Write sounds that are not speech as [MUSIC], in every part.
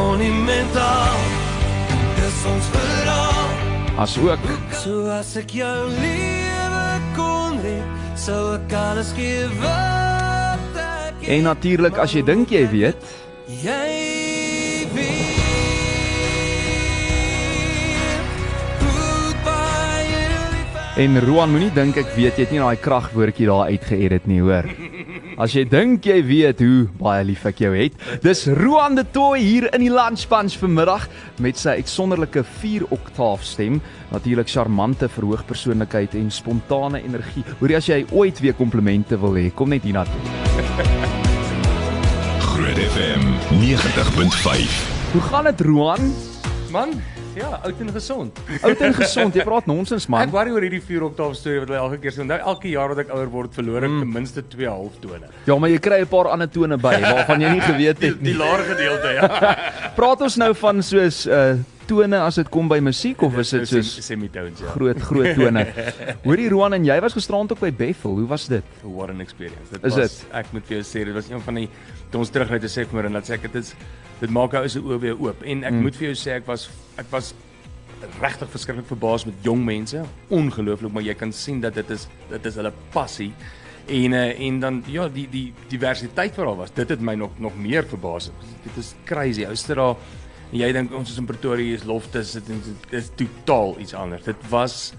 Monumentaal Dis ons verhaal As ook. So as ek jou lewe kon red Sou ek alles gee wat ek en natuurlik as jy dink jy weet, Jy en Roan moenie dink ek weet jy het nie daai kragwoordjie daar uitgeëdit nie, hoor. As jy dink jy weet hoe baie lief ek jou het, dis Roan de Tooi hier in die Lunch Punch vanmiddag met sy uitsonderlike 4 oktaaf stem, natuurlik charmante verhoogpersoonlikheid en spontane energie. Hoorie as jy ooit weer komplimente wil hê, kom net hiernatoe. Groot FM 90.5. Hoe gaan dit Roan? Man, ja, oud en gesond. [LAUGHS] Oud en gesond, jy praat nonsens Ek man. worry oor hierdie 4 oktaaf storie wat hulle elke keer sê. Onthou elke jaar wat ek ouer word, verloor Mm. ek ten minste 2 halftone. Ja, maar jy kry 'n paar ander tone by [LAUGHS] waarvan jy nie geweet het nie. laer gedeelte, ja. [LAUGHS] Praat ons nou van soos uh tone as dit kom by musiek of is dit soos semitones, ja. groot groot tone? Hoorie Roan en jy was gisterand ook by Bethel. Hoe was dit? What an experience. Dit Is was dit? ek moet vir jou sê, dit was een van die toe ons terugry te sê vir my en dat sê ek dit is dit maak ou se oë weer oop. En ek Mm. moet vir jou sê ek was ek was regtig verskriklik verbaas met jong mense. Ongelooflik, maar jy kan sien dat dit is dit is hulle passie. En uh, en dan ja, die die diversiteit wat daar was. Dit het my nog nog meer verbaas. Dit is crazy. Ou sit daar en jy dink ons is in Pretoria, is Loftus, dit is, dit is totaal iets anders. Dit was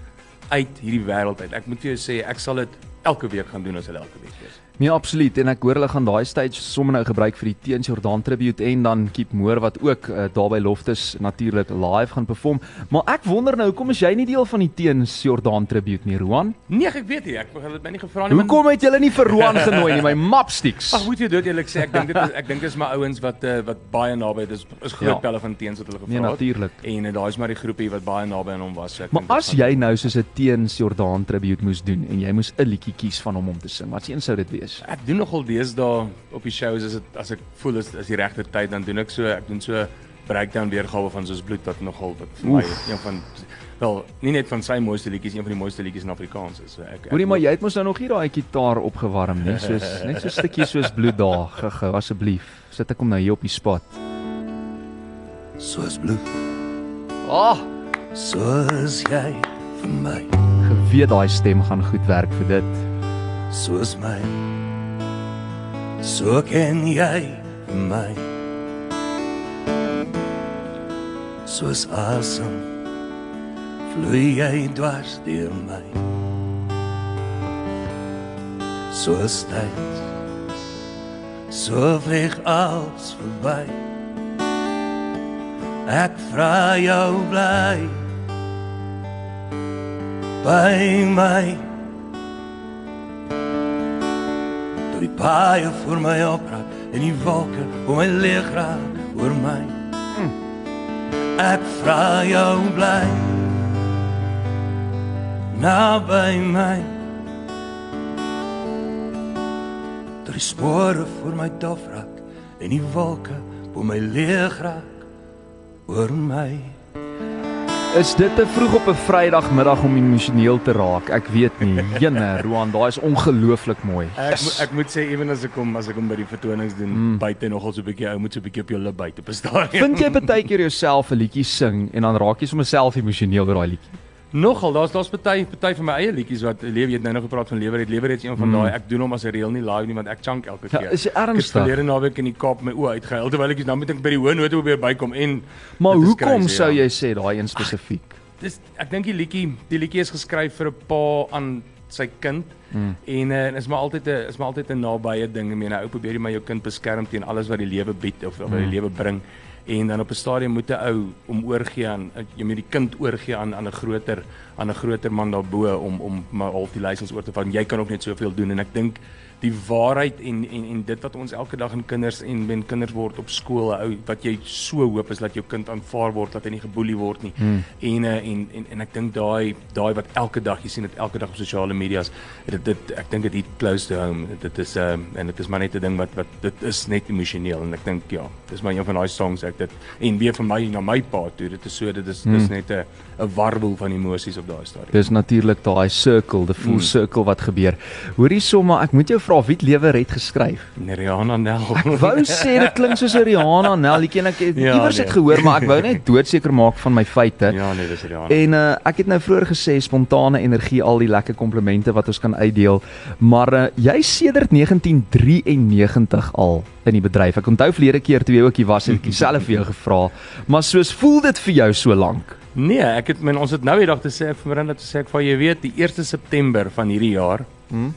uit hierdie wêreld uit. Ek moet vir jou sê, ek sal dit elke week gaan doen as dit elke week is. Nee, absoluut. En ek hoor hulle gaan daai stage sommer nou gebruik vir die Teens Jordan tribute en dan Keep Moore wat ook uh, daar by Loftus natuurlik live gaan perform. Maar ek wonder nou, hoekom is jy nie deel van die Teens Jordan tribute nie, Roan? Nee, ek weet nie. Ek het my nie gevra nie. Hoekom het julle nie vir Roan genooi nie, my [LAUGHS] mapsticks? Ag, moet jy dit eerlik sê, ek dink dit is ek dink dit is my ouens wat uh, wat baie naby is is groot Ja. ja. pelle van teens wat hulle gevra Nee, het. natuurlik. En uh, daai is maar die groepie wat baie naby aan hom was. So ek Maar dit as jy nou soos 'n Teens Jordan tribute moes doen en jy moes 'n liedjie kies van hom om te sing, wat een sou dit wees? Ek doen nogal deesdae op die shows as dit as ek voel is is die regte tyd dan doen ek so ek doen so breakdown weergawe van soos bloed wat nogal wat vir my Oef. een van wel nie net van sy mooiste liedjies een van die mooiste liedjies in Afrikaans is. So ek, Hoorie maar jy het mos nou nog hier daai gitaar opgewarm, nie soos net so 'n stukkie soos bloed daar [LAUGHS] gehou asseblief. Sit ek hom nou hier op die spot. Soos bloed Ah, Soos jy vir my geweet daai stem gaan goed werk vir dit. Soos my So ken jy my Soos asem. Vloei jy dwars deur my. Soos tyd. So vlieg alles verby. Ek vra jou bly. By my die paai voor my opraak en die wolke om my leeg raak oor my. Ek vra jou bly naby my. Deur die spore voor my dof raak en die wolke om my leeg raak oor my Is dit te vroeg op 'n Vrydagmiddag om emosioneel te raak? Ek weet nie. Jene, [LAUGHS] Roan, daai is ongelooflik mooi. Ek mo- ek moet sê ewen as ek kom as ek hom by die vertonings doen mm. buite nogal so 'n bietjie ou moet so 'n bietjie op jou lip byt op 'n stadium. Vind jy baie keer jouself 'n liedjie sing en dan raak jy sommer self emosioneel oor daai liedjie? Nogal, daar's daar's party party van my eie liedjies wat lewe jy het nou nog gepraat van lewer het lewer het een van Mm. daai ek doen hom as 'n reël nie live nie want ek chunk elke Ja, keer. is jy Ek het ernstig? verlede naweek in die Kaap my oë uitgehuil terwyl ek dan moet ek by die hoë note weer bykom en Maar hoekom crazy, sou ja. jy sê daai een spesifiek? dis ek dink die liedjie die liedjie is geskryf vir 'n pa aan sy kind Mm. en uh, is maar altyd 'n is maar altyd 'n nabye ding. Ek meen, 'n ou probeer jy maar jou kind beskerm teen alles wat die lewe bied of, of wat die Mm. lewe bring. En dan op 'n stadium moet 'n ou om oorgee aan jy moet die kind oorgee aan aan 'n groter aan 'n groter man daarbo om om maar half die leiers oor te vat. Jy kan ook net soveel doen en ek dink die waarheid en en en dit wat ons elke dag in kinders en wen kinders word op skool ou wat jy so hoop is dat jou kind aanvaar word dat hy nie geboelie word nie. Hmm. En, uh, en en en ek dink daai daai wat elke dag jy sien dit elke dag op sosiale media's dit dit ek dink dit hit close to home dit is um, en dit is maar net 'n ding wat wat dit is net emosioneel en ek dink ja dis maar een van daai songs ek dit en weer vir my na my pa toe. Dit is so dit is dis net 'n 'n warwel van emosies op daai stadium. Dis natuurlik daai circle, the full Mm. circle wat gebeur. Hoorie sommer, ek moet jou vra wie het lewe red geskryf? Rihanna Nel. Ek wou sê dit klink soos 'n Rihanna Nellietjie en ek het Ja, iewers nee. het gehoor, maar ek wou net doodseker maak van my feite. Ja nee, dis Rihanna. En uh, ek het nou vroeër gesê spontane energie, al die lekker komplimente wat ons kan uitdeel. Maar uh, jy sedert 1993 al in die bedryf. Ek onthou verlede keer toe jy ook hier was, het ek dieselfde vir jou gevra. Maar soos voel dit vir jou so lank? Nee, ek het men ons het nou eendag te sê ek vir Miranda te sê ek van jy weet die 1 September van hierdie jaar Hm?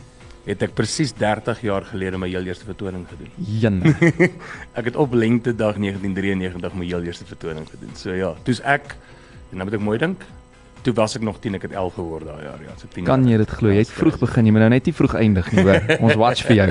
Het ek presies 30 jaar gelede my heel eerste vertoning gedoen. Jen. [LAUGHS] Ek het op lengtedag 1993 my heel eerste vertoning gedoen. So ja, toe's ek en nou moet ek mooi dink. Toe was ek nog 10, ek het 11 geword daai jaar, ja, so 10. Kan jy dit glo? Jy het vroeg begin, jy moet nou net nie vroeg eindig nie, hoor. [LAUGHS] Ons watch vir jou.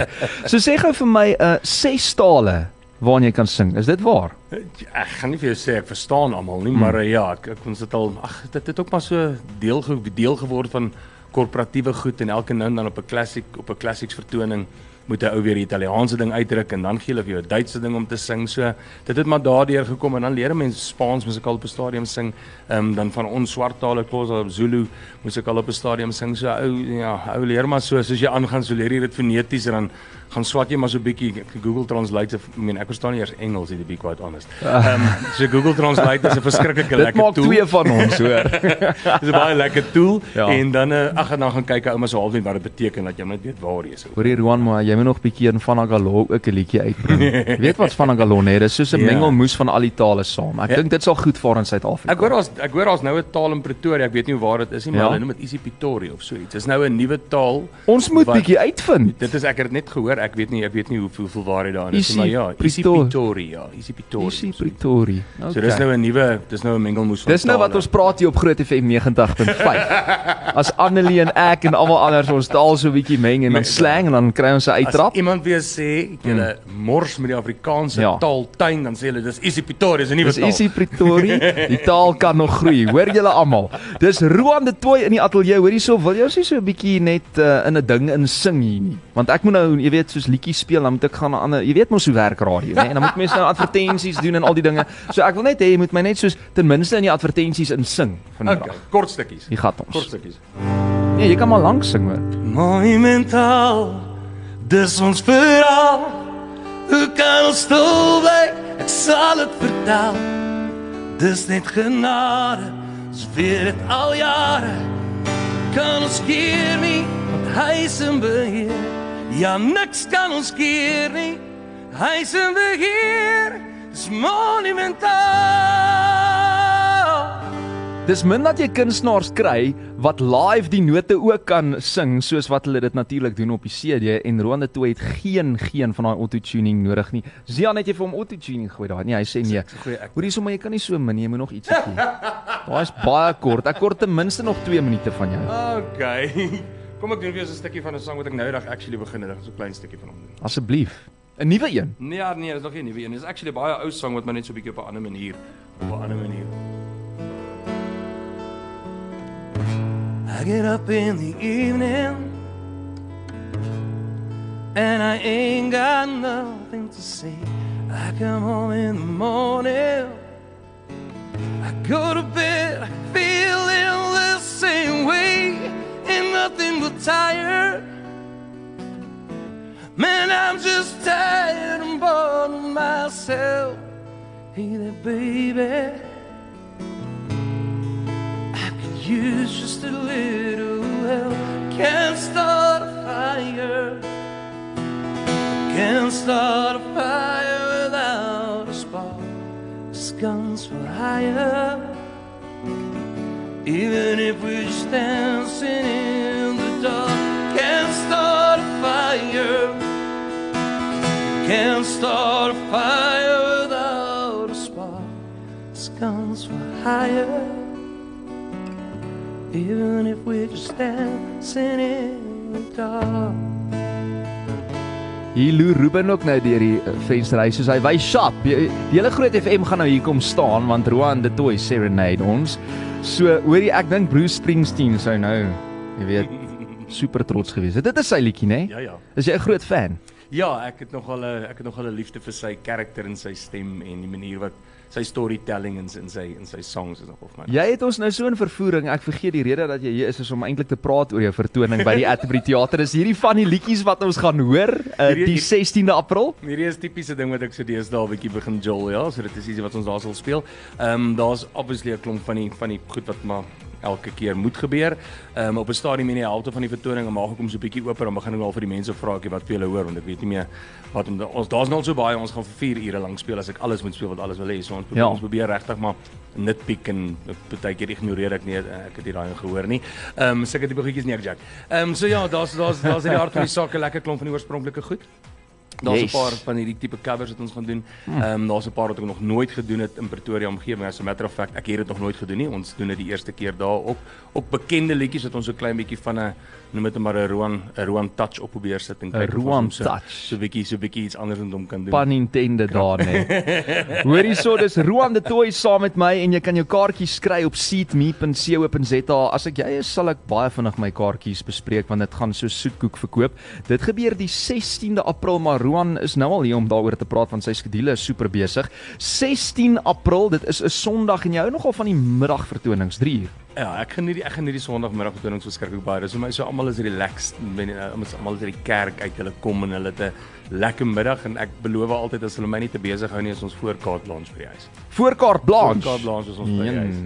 So sê gou vir my 'n uh, ses tale waarin jy kan sing. Is dit waar? Ek gaan nie vir jou sê ek verstaan almal nie, Hmm. maar uh, ja, ek ek ons dit al ag dit het ook maar so deel deel geword van korporatiewe goed en elke nou en dan op 'n klassiek op 'n klassieks vertoning moet 'n ou weer die Italiaanse ding uitdruk en dan gee hulle vir jou 'n Duitse ding om te sing. So dit het maar daardeur gekom en dan leer mense Spaans moet ek al op 'n stadium sing. Ehm um, dan van ons swart tale kos op Zulu moet ek al op 'n stadium sing. So ou ja, ou leer maar so soos jy aangaan, so leer jy dit foneties en dan gaan swat jy maar so 'n bietjie Google Translate. I mean ek verstaan nie eers Engels nie to be quite honest. [LAUGHS] Ehm um, so Google Translate is 'n [LAUGHS] verskriklike Dit lekker maak tool. twee van ons, hoor. [LAUGHS] Dis 'n baie lekker tool Ja. en dan uh, ag en dan gaan kyk ouma so half net wat dit beteken dat jy net weet waar jy is. Hoorie Roan, maar jy moet nog bietjie in Vanagalo ook 'n liedjie uitbring. Jy [LAUGHS] weet wat Vanagalo is, dis soos 'n Ja. mengelmoes van al die tale saam. Ek Ja. dink dit sal goed vaar in Suid-Afrika. Ek hoor daar's ek hoor daar's nou 'n taal in Pretoria, ek weet nie waar dit is nie, maar Ja. hulle noem dit isipitori of so iets. Dis nou 'n nuwe taal. Ons moet Wat- bietjie uitvind. Dit is ek het dit net gehoor, ek weet nie ek weet nie hoe hoeveel waarheid daarin is Isi- nie, maar ja, isipitori, ja, isipitori. Isie Pretoria. Okay. So dis nou 'n nuwe, dis nou 'n mengelmoes van Dis nou wat tale. ons praat hier op Groot FM 90.5. [LAUGHS] As Annelie en ek en almal anders ons taal so 'n bietjie meng en dan Nee, slang en dan kry ons 'n As uittrap. iemand weer sê jy mors met die Afrikaanse Ja. taal tuin, dan sê hulle dis isipitori, is 'n nuwe Dis taal. Isie Pretoria. Die taal kan nog groei. Hoor julle almal. Dis Roan de Tooi in die ateljee. Hoor hierso, wil jy ons nie so 'n bietjie net uh, in 'n ding in sing hier nie? Want ek moet nou, jy weet, soos liedjies speel, dan moet ek gaan na ander, jy weet mos hoe werk radio, né? En dan moet mense nou advertensies doen en al die dinge. So ek wil net hê jy moet my net soos ten minste in die advertensies in sing vandag. Okay, kort stukkies. Hier gaan Kort ons. stukkies. Nee, jy kan maar lank sing hoor. Monumental, dis ons verhaal. Hoe kan ons stil bly? Ek sal dit vertel. Dis net genade, ons weet dit al jare. Kan ons keer nie, want hy is in beheer. Ja, niks kan ons keer nie. Hy is in beheer. Dis monumental. Dis min dat jy kunstenaars kry wat live die note ook kan sing soos wat hulle dit natuurlik doen op die CD en Roan de Tooi het geen geen van daai auto-tuning nodig nie. Zian het jy vir hom auto-tuning gooi daai? Nee, hy sê nee. Ek. Hoorie sommer jy kan nie so min, jy moet nog ietsie gee. Daai is baie kort. Ek kort ten minste nog 2 minute van jou. Okay. [LAUGHS] Kom ek doen weer so 'n stukkie van 'n sang wat ek nou eendag actually begin het, so 'n klein stukkie van hom doen. Asseblief. 'n Nuwe een. Nee, ja, nee, dis nog nie 'n nuwe een. Dis actually 'n baie ou sang wat maar net so 'n bietjie op 'n ander manier op 'n ander manier. I get up in the evening and I ain't got nothing to say. I come home in the morning, I go to bed feeling the same way, and nothing but tired. Man, I'm just tired and bored of myself. Hey there, baby. Use just a little help. Can't start a fire. Can't start a fire without a spark. This guns for hire. Even if we're just dancing in the dark. Can't start a fire. Can't start a fire without a spark. This guns for hire. Even if we're just dancing in the dark. Hier loer Ruben ook nou deur die uh, vensterhuis soos hy wys sharp. Die, die hele groot FM gaan nou hier kom staan want Roan de Toy serenade ons. So hoorie ek dink Bruce Springsteen sou nou, jy weet, [LAUGHS] super trots gewees het. Dit is sy liedjie, né? Ja, ja. Is jy 'n groot fan? Ja, ek het nogal 'n ek het nogal 'n liefde vir sy karakter en sy stem en die manier wat sy storytelling in sy in sy in sy songs is nogal vir my. Jy het ons nou so in vervoering. Ek vergeet die rede dat jy hier is is om eintlik te praat oor jou vertoning by die [LAUGHS] Atterbury Theater. Is hierdie van die liedjies wat ons gaan hoor uh, Hierdie- die 16de April? Hierdie is tipiese ding wat ek so deesdae 'n bietjie begin jol, ja, so dit is ietsie wat ons daar sal speel. Ehm um, daar's obviously 'n klomp van die van die goed wat maar elke keer moet gebeur. Ehm um, op 'n stadium in die helfte van die vertoning maak ek hom so 'n bietjie oop en dan begin ek al vir die mense vra ek wat vir julle hoor want ek weet nie meer wat om ons daar's nou al so baie ons gaan vir 4 ure lank speel as ek alles moet speel wat alles wil hê. So ons probeer Ja. ons probeer regtig maar nitpick en baie keer ignoreer ek nie ek het nie daai gehoor nie. Ehm um, sulke tipe goedjies nie ek Jack. Ehm um, so ja, daar's daar's daar's in die hart van die saak 'n lekker klomp van die oorspronklike goed. Daar's 'n Yes. paar van hierdie tipe covers wat ons gaan doen. Ehm um, daar's 'n paar wat ek nog nooit gedoen het in Pretoria omgewing. As a matter of fact, ek het dit nog nooit gedoen nie. Ons doen dit die eerste keer daar op op bekende liedjies wat ons so klein bietjie van 'n noem dit maar 'n Roan 'n Roan touch op probeer sit en 'n kyk of ons hom so touch. so bietjie so bietjie iets anders rondom kan doen. Pan intended daar nê. [LAUGHS] Hoor hierso, dis Roan de Toy saam met my en jy kan jou kaartjies kry op seatme.co.za. As ek jy is, sal ek baie vinnig my kaartjies bespreek want dit gaan so soetkoek verkoop. Dit gebeur die 16de April, maar Roan is nou al hier om daaroor te praat want sy skedule is super besig. 16 April, dit is 'n Sondag en jy hou nogal van die middagvertonings 3 uur. Ja, ek geniet die ek geniet die Sondagmiddag vertonings verskriklik baie. Dis vir my so almal is relaxed, men almal is uit die kerk uit, hulle kom en hulle het 'n lekker middag en ek beloof altyd as hulle my nie te besig hou nie, is ons voorkaart lunch by die huis. Voorkaart Blanche. Voorkaart lunch is ons by die huis.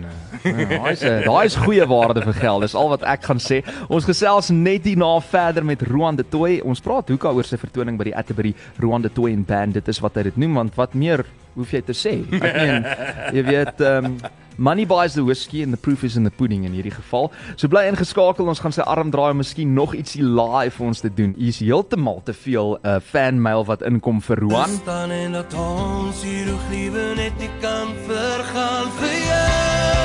Ja, Daai is daai is goeie waarde vir geld. Dis al wat ek gaan sê. Ons gesels net hierna verder met Roan de Toy. Ons praat hoeka oor sy vertoning by die Atterbury Roan de Toy en Band. Dit is wat hy dit noem want wat meer hoef jy te sê? Ek meen, jy weet, ehm um, Money buys the whiskey and the proof is in the pudding in hierdie geval. So bly ingeskakel, ons gaan sy arm draai om miskien nog ietsie live vir ons te doen. Hier's heeltemal te veel 'n uh, fan mail wat inkom vir Roan. staan en dat ons hier ook liewe net nie kan vergaan vir jou.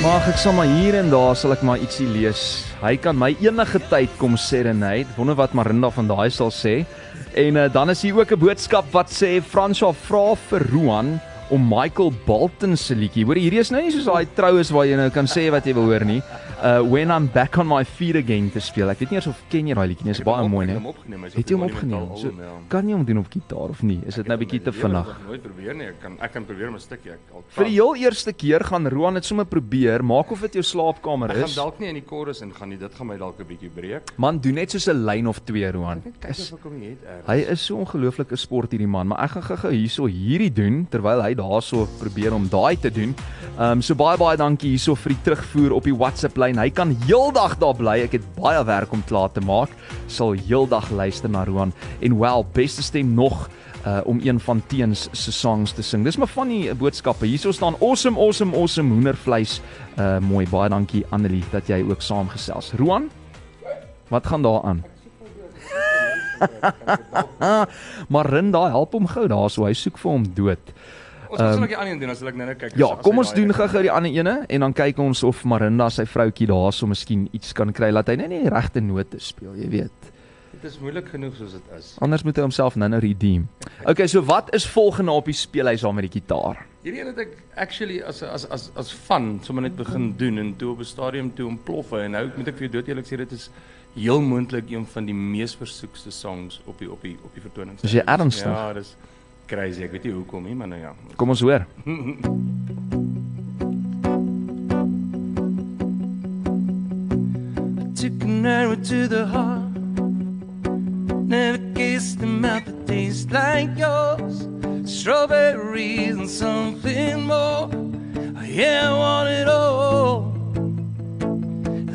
Mag ek sommer hier en daar sal ek maar ietsie lees. Hy kan my enige tyd kom serenade. Wonder wat Marinda van daai sal sê. En uh, dan is hier ook 'n boodskap wat sê Franswa vra vir Roan om Michael Bolton se liedjie. Hoor hierdie is nou nie soos daai troues waar jy nou kan sê wat jy wil hoor nie. Uh when I'm back on my feet again te speel. Ek weet nie eers of ken jy daai liedjie nie. Dit is baie mooi, né? Het jy hom opgeneem? So, kan jy hom doen op gitaar of nie? Is dit nou bietjie te vinnig? Nooit probeer nie. Ek kan ek kan probeer met 'n stukkie. Ek al Vir die heel eerste keer gaan Roan dit sommer probeer. Maak of dit jou slaapkamer Ek gaan is. dalk nie in die chorus ingaan nie. Dit gaan my dalk 'n bietjie breek. Man, doen net soos 'n lyn of twee, Roan. Kyk of ek hom het. Hy is so ongelooflike sport hierdie man, maar ek gaan gou-gou hierso hierdie doen terwyl hy daarso probeer om daai te doen. Ehm um, so baie baie dankie hierso vir die terugvoer op die WhatsApp lyn. Hy kan heeldag daar bly. Ek het baie werk om klaar te maak. Sal heeldag luister na Roan en wel beste stem nog uh om een van Teens se songs te sing. Dis maar van die boodskappe. Hierso staan awesome awesome awesome hoendervleis. Uh mooi. Baie dankie Annelie dat jy ook saamgesels. Roan, wat gaan daar aan? [LAUGHS] maar Rinda help hom gou daarso. Hy soek vir hom dood. Ons gaan net die ander een doen as ek nou nou kyk. Ja, as- as kom ons daai- doen gou-gou die ander ene en dan kyk ons of Marinda sy vroutjie daarso miskien iets kan kry laat hy net nie die regte note speel, jy weet. Dit is moeilik genoeg soos dit is. Anders moet hy homself nou-nou redeem. Okay, so wat is volgende op die speelhuis daar met die gitaar? Hierdie een het ek actually as as as as fun sommer net begin doen en toe op 'n stadium toe ontplof en nou moet ek vir jou dood eerlik sê dit is heel moontlik een van die mees versoekste songs op die op die op die vertonings. Is jy ernstig? Ja, dis crazy. Ek weet nie hoekom nie, maar nou ja. Kom ons hoor. Took an arrow to the heart. Never kissed a mouth that tastes like yours. Strawberries and something more. Yeah, I want it all.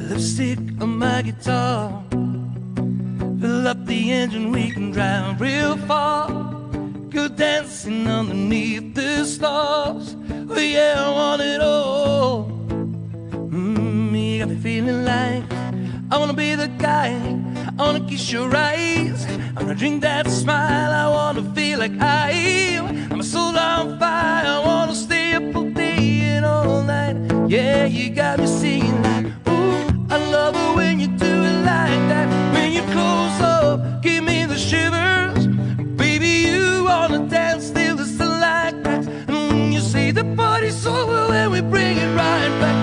Lipstick on my guitar. Fill up the engine, we can drive real far. Go dancing underneath the stars. Oh, yeah, I want it all. Mm, you got me feeling like I wanna be the guy. I wanna kiss your eyes. I wanna drink that smile. I wanna feel like I am. I'm soul on fire. I wanna stay up all day and all night. Yeah, you got me singing like, ooh, I love it when you do it like that. When you close up, over, when we bring it right back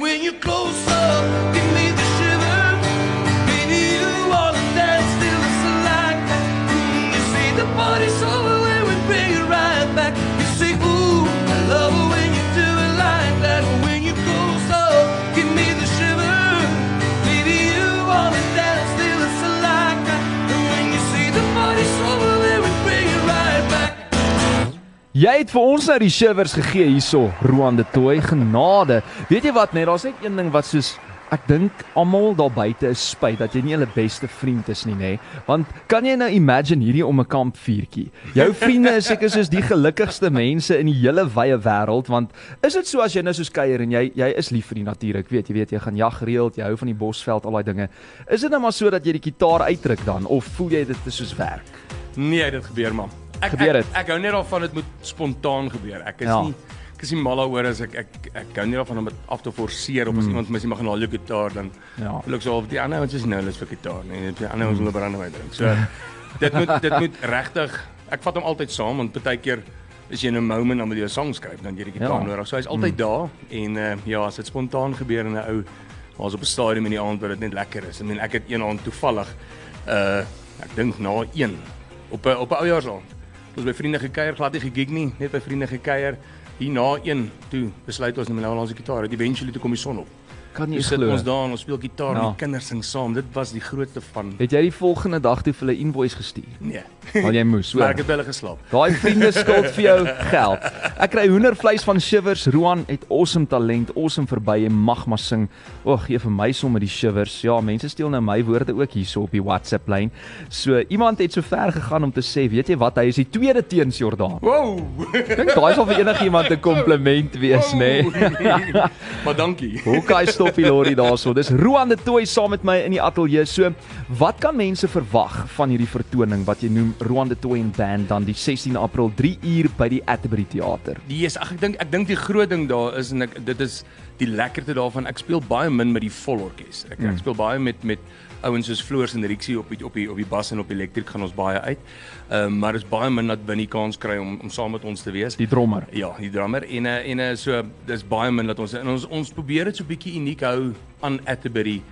when you close Jy het vir ons nou die shivers gegee hierso, Roan de Tooi, genade. Weet jy wat net, daar's net een ding wat soos ek dink almal daar buite is spyt dat jy nie hulle beste vriend is nie, nê? Want kan jy nou imagine hierdie om 'n kampvuurtjie? Jou vriende is seker soos die gelukkigste mense in die hele wye wêreld, want is dit so as jy nou soos kuier en jy jy is lief vir die natuur, ek weet, jy weet jy gaan jag gereeld, jy hou van die bosveld, al daai dinge. Is dit nou maar so dat jy die gitaar uitdruk dan of voel jy dit is soos werk? Nee, dit gebeur maar. Ek Gebeur ek, dit? ek hou net daarvan dit moet spontaan gebeur. Ek is Ja. nie ek is nie mal daaroor as ek ek ek hou nie daarvan om dit af te forceer of as iemand my sê mag gaan haal jou gitaar dan Mm. Ja. voel ek so of die ander ouens is nou lus vir gitaar nee die ander ouens wil brandewyn drink. So [LAUGHS] dit moet dit moet regtig ek vat hom altyd saam want baie keer as jy in 'n moment dan moet jy 'n song skryf dan jy die gitaar Ja. nodig. So hy's altyd daar en uh, ja, as dit spontaan gebeur in 'n ou was op 'n stadium in die aand waar dit net lekker is. I mean ek het een aand toevallig uh ek dink na 1 op 'n op 'n oujaarsaand. Ons by vriende gekuier, glad nie gegig nie, net by vriende gekuier. Hier na 1 toe besluit ons net nou ons die gitaar. Eventually toe kom die son op. Kan jy Ons sit glo? ons daar en ons speel gitaar en Ja. die kinders sing saam. Dit was die grootste van Het jy die volgende dag toe vir hulle invoice gestuur? nee. Want jy moes, Maar hoor. ek het hulle geslaap. Daai vriende skuld vir jou geld. Ek kry hoendervleis van Shivers. Roan het awesome talent, awesome verby en mag maar sing. O, gee vir my sommer die Shivers. Ja, mense steel nou my woorde ook hierso op die WhatsApp lyn. So iemand het so ver gegaan om te sê, weet jy wat, hy is die tweede teens Jordaan. Wow. Dink daai sal vir enigiemand 'n [LAUGHS] kompliment wees, nê? Nee. [LAUGHS] maar dankie. Hoe kan hy stop die lorry daarso? Dis Roan de Tooi saam met my in die ateljee. So, wat kan mense verwag van hierdie vertoning wat jy noem Roan de Tooi en Band dan die 16 April 3 uur by die Atterbury Theater? Die is ag ek dink ek dink die groot ding daar is en ek dit is die lekkerte daarvan. Ek speel baie min met die volorkes. Ek, Mm. ek speel baie met met ouens soos Floors en Rixie op die op die op die bas en op elektrik gaan ons baie uit. Ehm um, maar dis baie min dat Winnie kans kry om om saam met ons te wees. Die drummer. Ja, die drummer en uh, en uh, so dis baie min dat ons en ons ons probeer dit so bietjie uniek hou aan Atterbury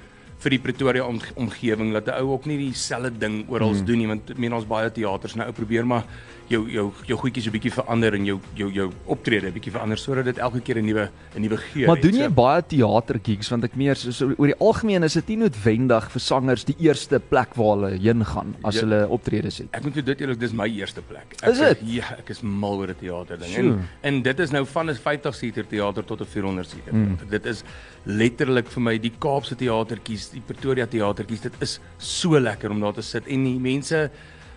vir die Pretoria om, omgewing dat 'n ou ook nie dieselfde ding oral mm. doen nie want meen ons baie teaters nou ou probeer maar jou jou jou goedjies 'n bietjie verander en jou jou jou optrede 'n bietjie verander sodat dit elke keer 'n nuwe 'n nuwe geur Maar het. doen jy So- baie teater gigs want ek meer so, so oor die algemeen is dit nie noodwendig vir sangers die eerste plek waar hulle heen gaan as Ja. hulle optredes het. Ek moet vir dit eerlik, dis my eerste plek. Ek Is dit? Ja, ek is mal oor 'n teater ding. Sjoe. En en dit is nou van 'n 50 seater teater tot 'n 400 seater. Mm. teater. Dit is letterlik vir my die Kaapse teatertjies, die Pretoria teatertjies. Dit is so lekker om daar te sit en die mense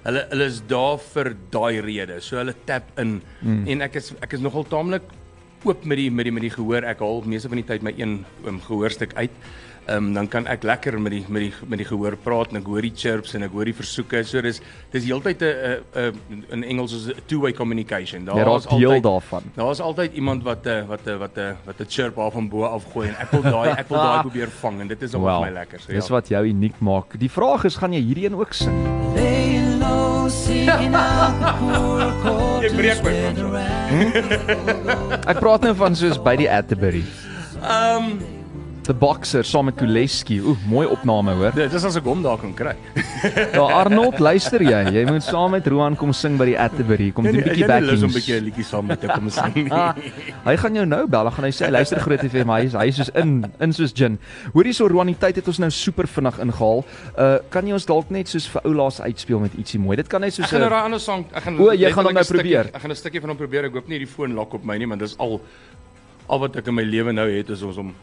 hulle hulle is daar vir daai rede. So hulle tap in mm. en ek is ek is nogal taamlik oop met die met die met die gehoor. Ek haal meeste van die tyd my een um, gehoorstuk uit. Um, dan kan ek lekker met die met die met die gehoor praat en ek hoor die chirps en ek hoor die versoeke. So dis dis heeltyd 'n 'n in Engels is 'n two-way communication. Jy raak is deel altyd- daarvan. Daar is altyd iemand wat 'n wat 'n wat 'n wat 'n chirp af van bo af gooi en ek wil daai ek wil daai [LAUGHS] probeer vang en dit is om Wel, my lekker. So Dis ja. wat jou uniek maak. Die vraag is, gaan jy hierdie een ook sing? Laying low, seeking out the poor quarters Jy breek my where van the so. Ek praat nou van soos by die Atterbury. Ehm The Boxer saam met Kuleski. Oeh, mooi opname hoor. Dit is as ek hom daar kan kry. [LAUGHS] Ja Arnold, luister jy? Jy moet saam met Roan kom sing by die Atterbury. Kom doen 'n bietjie backing. Lus om 'n bietjie 'n liedjie saam met te kom sing. [LAUGHS] Hy gaan jou nou bel, dan gaan hy sê luister Groot FM, hy is hy is soos in in soos gin. Hoorie so Roan, die tyd het ons nou super vinnig ingehaal. Uh kan jy ons dalk net soos vir oulaas uitspeel met ietsie mooi? Dit kan net Ek soos gaan nou 'n daai ander sang, ek gaan O, jy gaan hom nou probeer. Ek gaan 'n stukkie van hom probeer. Ek hoop nie die foon lak op my nie, want dis al al wat ek in my lewe nou het is ons om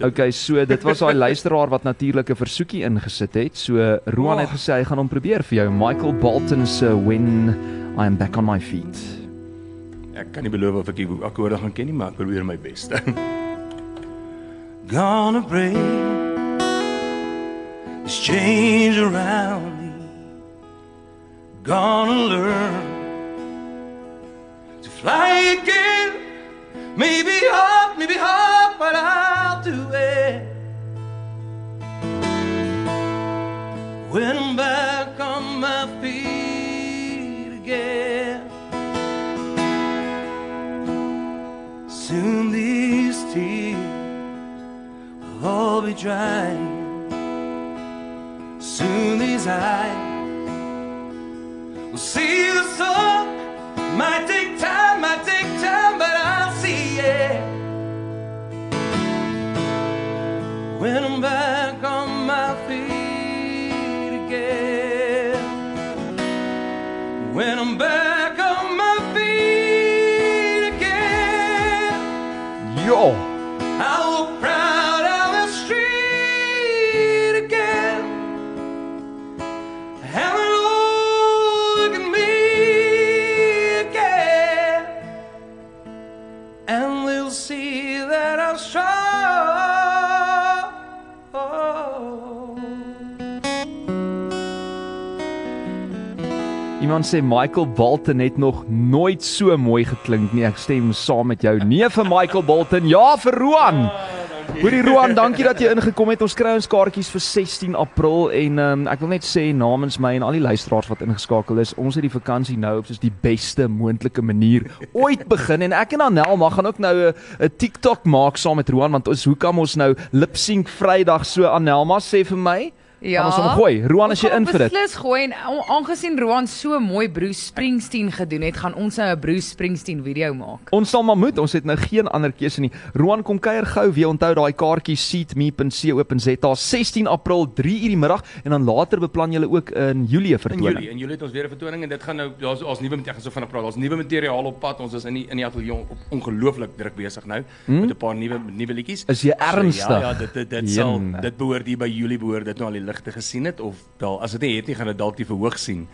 Okay, so dit was daai luisteraar wat natuurlik 'n versoekie ingesit het. So Roan het Oh. gesê hy gaan hom probeer vir jou. Michael Bolton se When I am back on my feet. ek kan nie beloof of ek die akkoorde gaan ken nie, maar ek probeer my bes. [LAUGHS] Gonna break this change around me. Gonna learn to fly again. Maybe hard, maybe hard, dry. Soon these eyes will see the sun. Iemand sê Michael Bolton het nog nooit so mooi geklink nie. Ek stem saam met jou. Nee vir Michael Bolton, ja vir Roan. Hoorie Roan, dankie dat jy ingekom het. Ons kry ons kaartjies vir 16 April en um, ek wil net sê namens my en al die luisteraars wat ingeskakel is, ons het die vakansie nou op soos die beste moontlike manier ooit begin en ek en Anelma gaan ook nou 'n TikTok maak saam met Roan want ons hoe kan ons nou lip sync Vrydag so Anelma sê vir my? Ja. Gaan ons hom gooi. Roan as jy Ons in vir dit. Beslis gooi en aan- aangesien Roan so mooi Bruce Springsteen gedoen het, gaan ons nou 'n Bruce Springsteen video maak. Ons sal maar moet, ons het nou geen ander keuse nie. Roan kom kuier gou weer. Onthou daai kaartjie seatme.co.za 16 April 3 uur die middag en dan later beplan julle ook in Julie 'n In vertoning. Julie, in Julie het ons weer 'n vertoning en dit gaan nou daar's ons nuwe ek gaan so vinnig praat. Daar's nuwe materiaal op pad. Ons is in die in die ateljee op ongelooflik druk besig nou Hmm? met 'n paar nuwe nuwe liedjies. Is jy ernstig? So, ja, ja, dit dit, dit sal dit behoort hier by Julie behoort dit nou al die ligte gesien het of wel as dit nie het nie gaan dit dalk die verhoog sien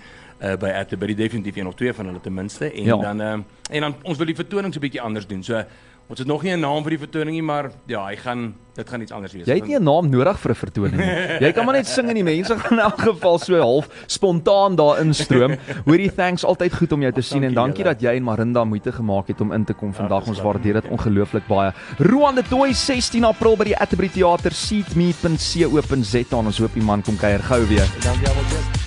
uh, by Atterbury definitief een of twee van hulle ten minste en Ja. dan uh, en dan ons wil die vertoning so 'n bietjie anders doen. So ons het nog nie 'n naam vir die vertoning nie, maar ja, hy gaan dit gaan iets anders wees. Jy het nie 'n naam nodig vir 'n vertoning nie. Jy kan maar net sing en die mense gaan in elk geval so half spontaan daar instroom. Hoorie, thanks, altyd goed om jou te sien en dankie julle. dat jy en Marinda moeite gemaak het om in te kom vandag. dis Ons waardeer dit ongelooflik baie. Roan de Tooi 16 April by die Atterbury Theater seatme.co.za. Ons hoop die man kom kuier gou weer. Dankie almal.